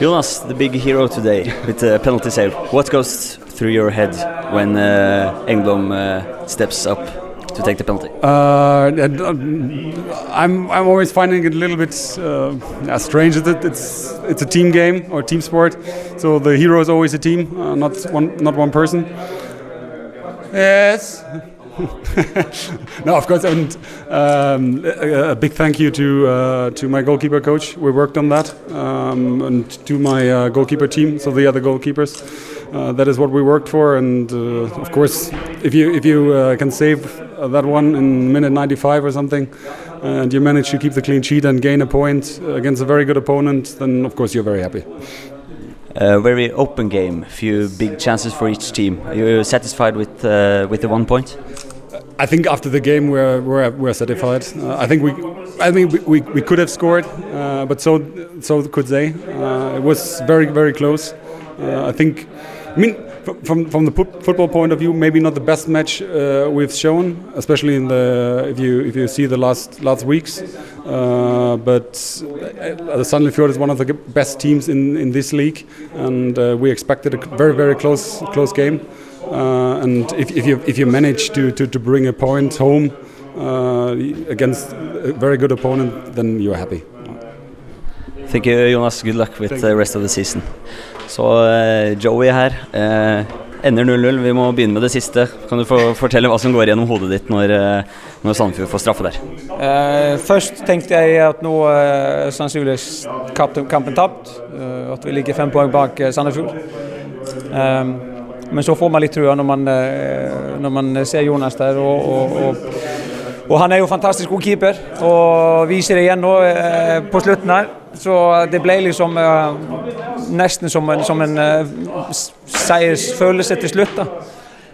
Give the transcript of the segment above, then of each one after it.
Jonas, the big hero today with the penalty save. What goes through your head when uh, Engblom uh, steps up to take the penalty? Uh, I'm I'm always finding it a little bit uh, strange that it's it's a team game or team sport, so the hero is always a team, uh, not one not one person. Yes. no, of course, and um, a, big thank you to uh, to my goalkeeper coach. We worked on that, um, and to my uh, goalkeeper team, so the other goalkeepers. Uh, that is what we worked for, and uh, of course, if you if you uh, can save that one in minute 95 or something, and you manage to keep the clean sheet and gain a point against a very good opponent, then of course you're very happy. A very open game, few big chances for each team. Are you satisfied with uh, with the one point? I think after the game we're we're, we're satisfied. Uh, I think we, I mean we, we, we could have scored, uh, but so so could they. Uh, it was very very close. Uh, I think, I mean from from the football point of view, maybe not the best match uh, we've shown, especially in the if you if you see the last last weeks. Uh, but uh, the Sandefjord is one of the best teams in in this league, and uh, we expected a very very close close game. Uh, and if, if you if you manage to, to, to bring a point home uh, against a very good opponent, then you're happy. Thank you, Jonas. Good luck with the rest of the season. Så uh, Joey her. Uh, ender 0-0. Vi må begynne med det siste. Kan du fortelle hva som går gjennom hodet ditt når, uh, når Sandefjord får straffe der? først tenkte jeg at nå uh, sannsynligvis kampen tapt. at vi ligger fem poeng bak Sandefjord. men så får man litt trua når man, når man ser Jonas der. og, og, og og han er jo fantastisk god keeper og viser det igjen nå eh, på slutten her. Så det ble liksom eh, nesten som en, som en uh, seiersfølelse til slutt. da.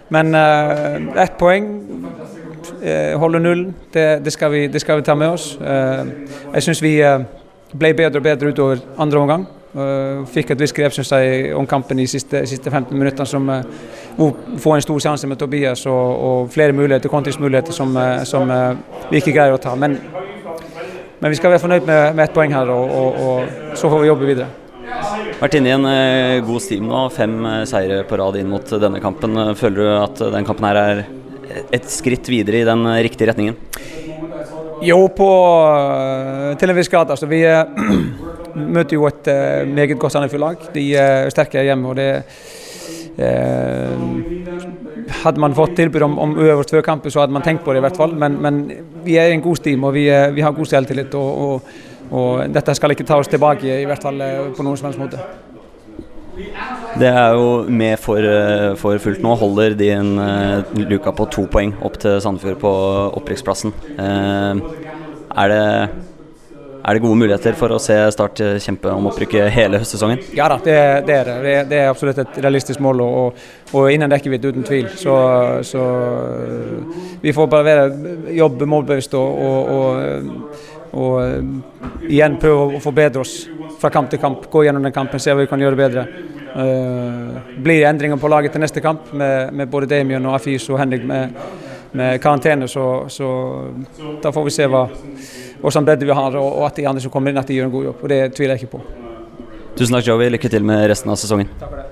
Men uh, ett poeng holder nullen. Det, det, skal vi, det, skal vi, ta med oss. jeg syns vi ble bedre og bedre utover andre omgang. Fikk et visst grep synes jeg, om kampen i siste, siste 15 minutter som uh, får en stor sjanse med Tobias og, og flere muligheter, kontringsmuligheter som, som vi ikke greier å ta. Men, men vi skal være fornøyd med, med ett poeng her, og, og, og, så får vi jobbe videre. Vært inne i en god stim nå, fem seire på rad inn mot denne kampen. Føler du at den kampen her er et skritt videre i den riktige retningen? Jo, på, til en viss grad. Altså, vi møter jo et meget godt Sandefjord-lag. De er sterke hjemme. og det uh, Hadde man fått tilbud om, om uøverst før kampen, så hadde man tenkt på det i hvert fall. Men, men vi er en god stim og vi, vi har god selvtillit. Og, og, og, dette skal ikke ta oss tilbake, i hvert fall uh, på noen som helst måte. Det er jo med for, for fullt nå. Holder de en uh, luka på to poeng opp til Sandefjord på opprykksplassen. Uh, er det er det gode muligheter for å se Start kjempe om opprykket hele høstsesongen? Ja da, det, det er det. Det er absolutt et realistisk mål, og, og innen rekkevidde uten tvil. Så, så, vi får bare være, jobbe målbevisst og, og, og, og, igjen prøve å forbedre oss fra kamp til kamp. Gå gjennom den kampen, se hva vi kan gjøre bedre. Uh, blir endringer på laget til neste kamp med, med både Damien og Afis og Henrik med, med karantene, så, så da får vi se hva hvordan bredde vi har, og at de andre som kommer inn, at de gjør en god jobb. og Det tviler jeg ikke på. Tusen takk, Joey. Lykke til med resten av sesongen. Takk for det.